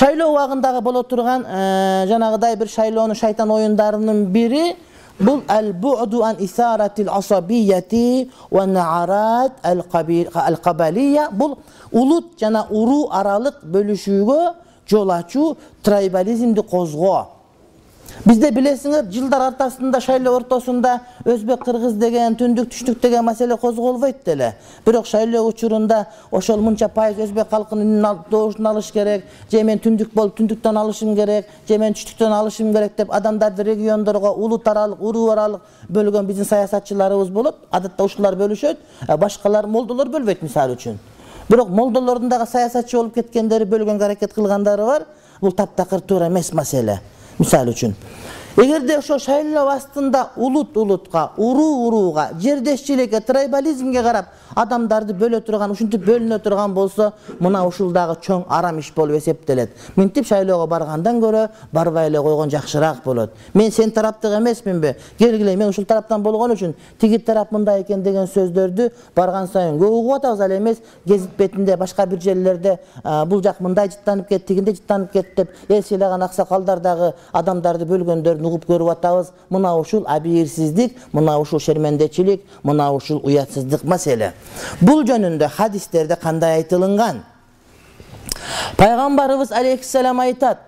шайлоо убагындагы боло турган э, жанагыдай бир шайлоонун шайтан оюндарынын бири бул ал буду ан исаратил асабияти ва наарат ал кабалия бул улут жана уруу аралык бөлүшүүгө жол ачуу трайбализмди козгоо бизде билесиңер жылдар ортосунда шайлоо ортосунда өзбек кыргыз деген түндүк түштүк деген маселе козголбойт деле. Бирок шайлоо учурунда ошол мынча пайыз өзбек калкынын добушун алыш керек же мен түндүк болуп түндүктөн алышым керек же мен түштүктөн алышым керек деп адамдарды региондорго улут аралык уруу аралык бөлгөн биздин саясатчыларыбыз болот адатта ушулар бөлүшөт башкалар молдолор бөлбөйт мисалы үчүн. Бирок молдолордун дагы саясатчы болуп кеткендери бөлгөнгө аракет кылгандары бар бул таптакыр туура эмес маселе мисалы үчүн эгерде ошол шайлоо астында улут улутка уруу урууга жердешчиликке трайбализмге карап адамдарды бөлө турган ушинтип бөлүнө турган болсо мына ушул дагы чоң арам иш болуп эсептелет. Мынтип шайлоого баргандан көрө барбай эле койгон жакшыраак болот. Мен сен тараптык эмесминби келгиле мен ушул тараптан болгон үчүн тиги тарап мындай экен деген сөздөрдү барган сайын көп угуп атабыз ал эмес. Гезит бетинде башка бир жерлерде бул жак мындай жыттанып кетти тигиндей жыттанып кетти деп эл сыйлаган аксакалдар дагы адамдарды бөлгөндөрүн угуп көрүп атабыз мына ушул абийирсиздик мына ушул шермендечилик мына ушул уятсыздык маселе бул жөнүндө хадистерде кандай айтылынган пайгамбарыбыз алейхисалам айтат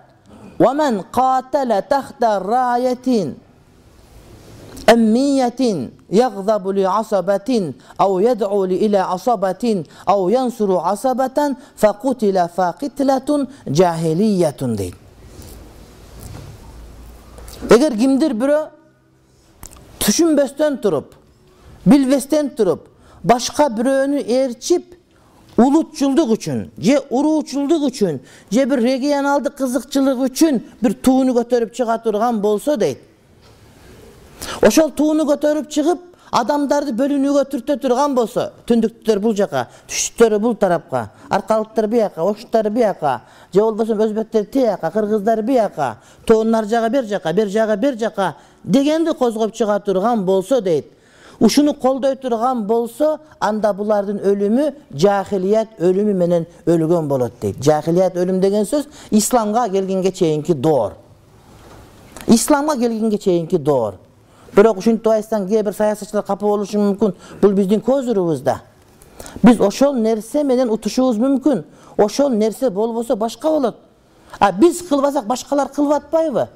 يغضب لعصبة أو يدعو إلى عصبة أو ينصر عصبة فقتل فقتلة جاهلية дейт Эгер кимдир бирөө түшүнбөстөн туруп билбестен туруп башка бирөөнү ээрчип улутчулдук үчүн же уруучулдук үчүн же бир регионалдык кызыкчылык үчүн бир тууну көтөрүп чыга турган болсо дейт. Ошол тууну көтөрүп чыгып адамдарды бөлүнүүгө түртө турган болсо түндүктүктөр бул жака түштүктөр бул тарапка аркалыктар бияка оштуктар бияка же болбосо өзбектер тияка кыргыздар бияка тоонун нары жагы бер жака бер жагы бер жака дегенди козгоп чыга турган болсо дейт. Ушуну колдой турган болсо анда булардын өлүмү жахилият өлүмү менен өлгөн болот дейт. Жахилият өлүм деген сөз исламга келгенге чейинки доор. Исламга келгенге чейинки доор бирок ушинтип айтсаң кээ бир саясатчылар капа болушу мүмкүн. Бул биздин көз нурубуз да биз ошол нерсе менен утушубуз мүмкүн. Ошол нерсе болбосо башка болот. А биз кылбасак башкалар кылып атпайбы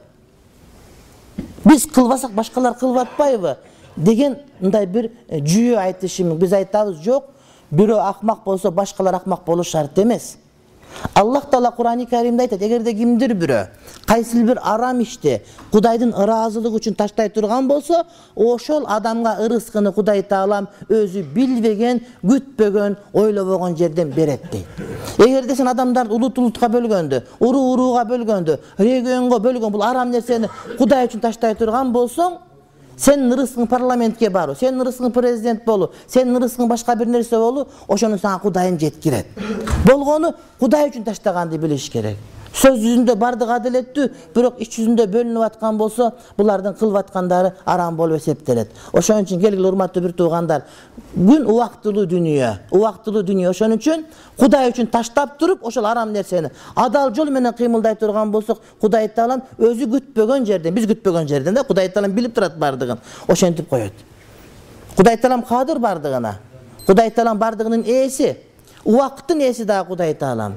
биз кылбасак башкалар кылып атпайбы деген мындай бир э, жүйө айтышы биз айтабыз жок бирөө акмак болсо башкалар акмак болушу шарт эмес аллах таала курани каримде айтат эгерде кимдир бирөө кайсыл бир арам ишти кудайдын ыраазылыгы үчүн таштай турган болсо ошол адамга ырыскыны кудай таалам өзү билбеген күтпөгөн ойлобогон жерден берет дейт. Эгерде сен адамдарды улут улутка бөлгөндү уруу урууга бөлгөндү регионго бөлгөн бул арам нерсени кудай үчүн таштай турган болсоң сенин ырыскың парламентке баруу сенин ырыскың президент болуу сенин ырыскың башка бир нерсе болуу ошону сага кудайың жеткирет. Болгону кудай үчүн таштаганды билиш керек сөз жүзүндө баардыгы адилеттүү бирок ич жүзүндө бөлүнүп аткан болсо булардын кылып аткандары арам болуп эсептелет. Ошон үчүн келгиле урматтуу бир туугандар күн убактылуу дүнүйө убактылуу дүнүйө. Ошон үчүн кудай үчүн таштап туруп ошол арам нерсени адал жол менен кыймылдай турган болсок кудай таалам өзү күтпөгөн жерден биз күтпөгөн жерден да кудай таалам билип турат баардыгын ошентип коет. Кудай таалам кадыр баардыгына кудай таалам баардыгынын ээси. Убакыттын ээси дагы кудай таалам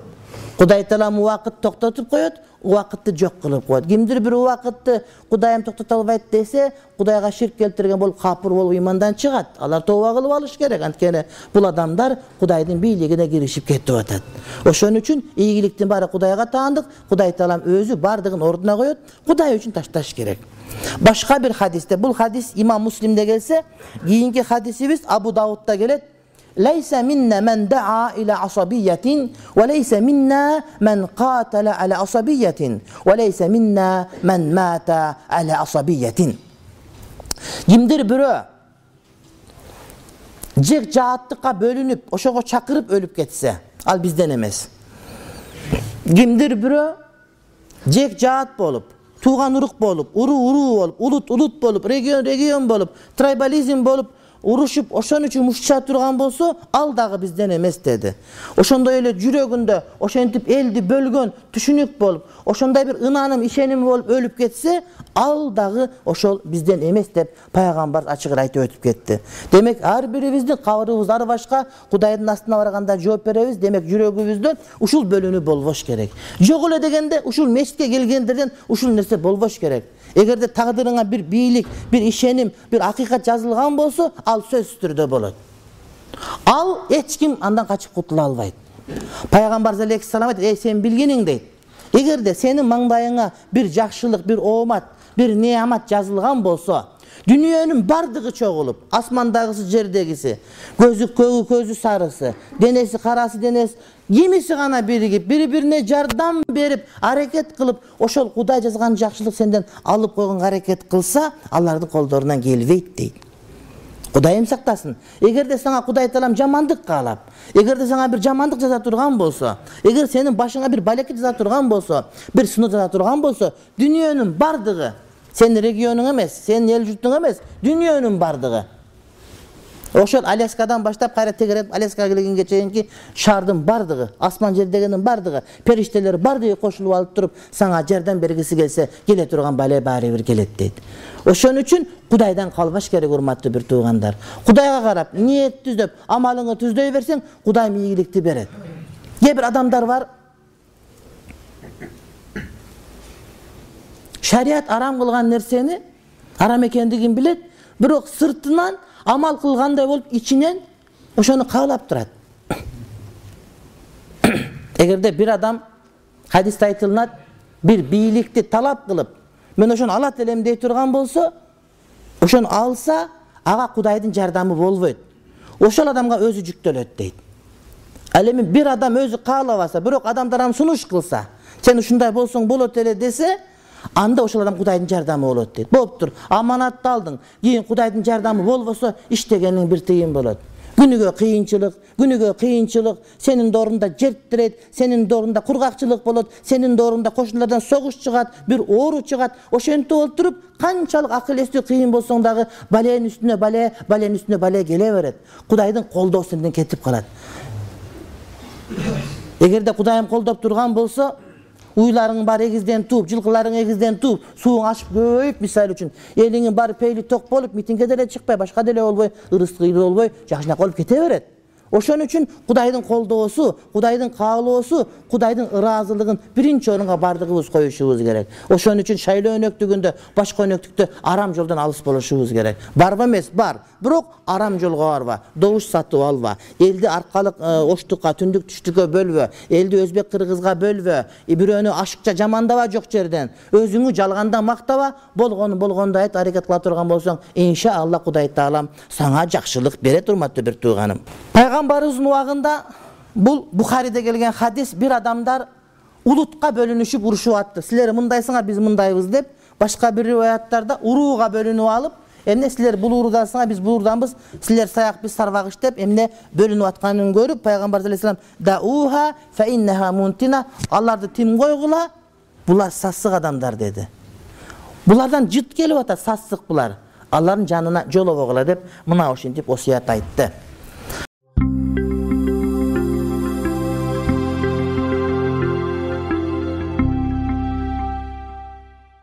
кудай таалам убакыт токтотуп коет убакытты жок кылып коет. Кимдир бир убакытты кудайым токтото албайт десе кудайга ширк келтирген болуп капыр болуп ыймандан чыгат. Алар тобо кылып алыш керек. Анткени бул адамдар кудайдын бийлигине киришип кетип атат. Ошон үчүн ийгиликтин баары кудайга таандык кудай таалам өзү баардыгын ордуна коет кудай үчүн ташташ керек. Башка бир хадисте бул хадис имам муслимде келсе кийинки хадисибиз абу даудта келет ليس منا من دعا إلى عصبية وليس منا من قاتل على عصبية وليس منا من مات على عصبية кимдир бирөө жек жааттыкка бөлүнүп ошого чакырып өлүп кетсе ал бизден эмес кимдир бирөө жек жаат болуп тууган урук болуп уруу уруу болуп улут улут болуп регион регион болуп трайбализм болуп урушуп ошон үчүн мушташа турган болсо ал дагы бизден эмес деди. Ошондой эле жүрөгүндө ошентип элди бөлгөн түшүнүк болуп ошондой бир ынаным ишеними болуп өлүп кетсе ал дагы ошол бизден эмес деп пайгамбар ачык эле айтып өтүп кетти. Демек ар бирибиздин кабырыбыз ар башка кудайдын астына барганда жооп беребиз демек жүрөгүбүздөн ушул бөлүнүү болбош керек. Жок эле дегенде ушул мечитке келгендерден ушул нерсе болбош керек. Эгерде тагдырыңа бир бийлик бир ишеним бир акыйкат жазылган болсо ал сөзсүз түрдө болот. Ал эч ким андан качып кутула албайт. Пайгамбарыбыз алейхисалам айтат эй сен билгиниң дейт. Эгерде сенин маңдайыңа бир жакшылык бир оомат бир неамат жазылган болсо дүнүйөнүн баардыгы чогулуп асмандагысы жердегиси көзү көгү көзү сарысы денеси карасы денеси кимиси гана биригип бири бирине жардам берип аракет кылып ошол кудай жазган жакшылык сенден алып койгонго аракет кылса алардын колдорунан келбейт дейт кудайым сактасын. Эгерде сага кудай таалам жамандык каалап эгерде сага бир жамандык жаза турган болсо эгер сенин башыңа бир балеке жаза турган болсо бир сыноо жаза турган болсо дүнүйөнүн баардыгы сенин регионуң эмес сенин эл журтуң эмес дүнүйөнүн баардыгы ошол аляскадан баштап кайра тегереп аляскага келгенге чейинки шаардын баардыгы асман жердегенин баардыгы периштелер баардыгы кошулуп алып туруп сага жардам бергиси келсе келе турган бале баары бир келет дейт. Ошон үчүн кудайдан калбаш керек урматтуу бир туугандар. Кудайга карап ниет түзөп амалыңы түздөй берсең кудай ийгиликти берет. Кээ бир адамдар бар. Шарият арам кылган нерсени арам экендигин билет бирок сыртынан амал кылгандай болуп ичинен ошону каалап турат. Эгерде бир адам хадисте айтылынат бир бийликти талап кылып мен ошону алат элем дей турган болсо ошону алса ага кудайдын жардамы болбойт. Ошол адамга өзү жүктөлөт дейт. Ал эми бир адам өзү каалабаса бирок адамдар аны сунуш кылса сен ушундай болсоң болот эле десе анда ошол адам кудайдын жардамы болот дейт. Болуптур аманатты алдың. Кийин кудайдын жардамы болбосо иштегениң бир тыйын болот. Күнүгө кыйынчылык күнүгө кыйынчылык сенин доорунда жер титирейт сенин доорунда кургакчылык болот сенин доорунда кошуналардан согуш чыгат бир оору чыгат. Ошентип олтуруп канчалык акыл эстүү кыйын болсоң дагы баленин үстүнө бале баленин үстүнө бале келе берет. Кудайдын колдоосу сенден кетип калат. Эгерде кудайым колдоп турган болсо уйларың баары эгизден тууп жылкыларың эгизден тууп сууң ашып көбөйүп мисалы үчүн. Элиңин баары пейли ток болуп митингге деле чыкпай башка деле болбой ырыс кыйры болбой жакшынакай болуп кете берет ошон үчүн кудайдын колдоосу кудайдын каалоосу кудайдын ыраазылыгын биринчи орунга баардыгыбыз коюшубуз керек. Ошон үчүн шайлоо өнөктүгүндө башка өнөктүктө арам жолдон алыс болушубуз керек. Барбы эмес бар. Бирок арам жолго барба добуш сатып алба элди аркалык э, оштукка түндүк түштүккө бөлбө элди өзбек кыргызга бөлбө бирөөнү ашыкча жамандаба жок жерден. Өзүңү жалганда мактаба болгону болгондой айт аракет кыла турган болсоң иншалла кудай таалам. Сага жакшылык берет урматтуу бир тууганым пайгамбарыбыздын убагында бул бухариде келген хадис бир адамдар улутка бөлүнүшүп урушуп атты силер мындайсыңар биз мындайбыз деп башка бир риваяттарда урууга бөлүнүп алып эмне силер бул уурудансыңар биз бул ууруданбыз силер саяк биз сарбагыш деп эмне бөлүнүп атканын көрүп пайгамбарыбыз алейхисалам дауха фаиннаха мунтина аларды тим койгула булар сасык адамдар деди. Булардан жыт келип атат сасык булар. Алардын жанына жолобогула деп мына ушинтип осуят айтты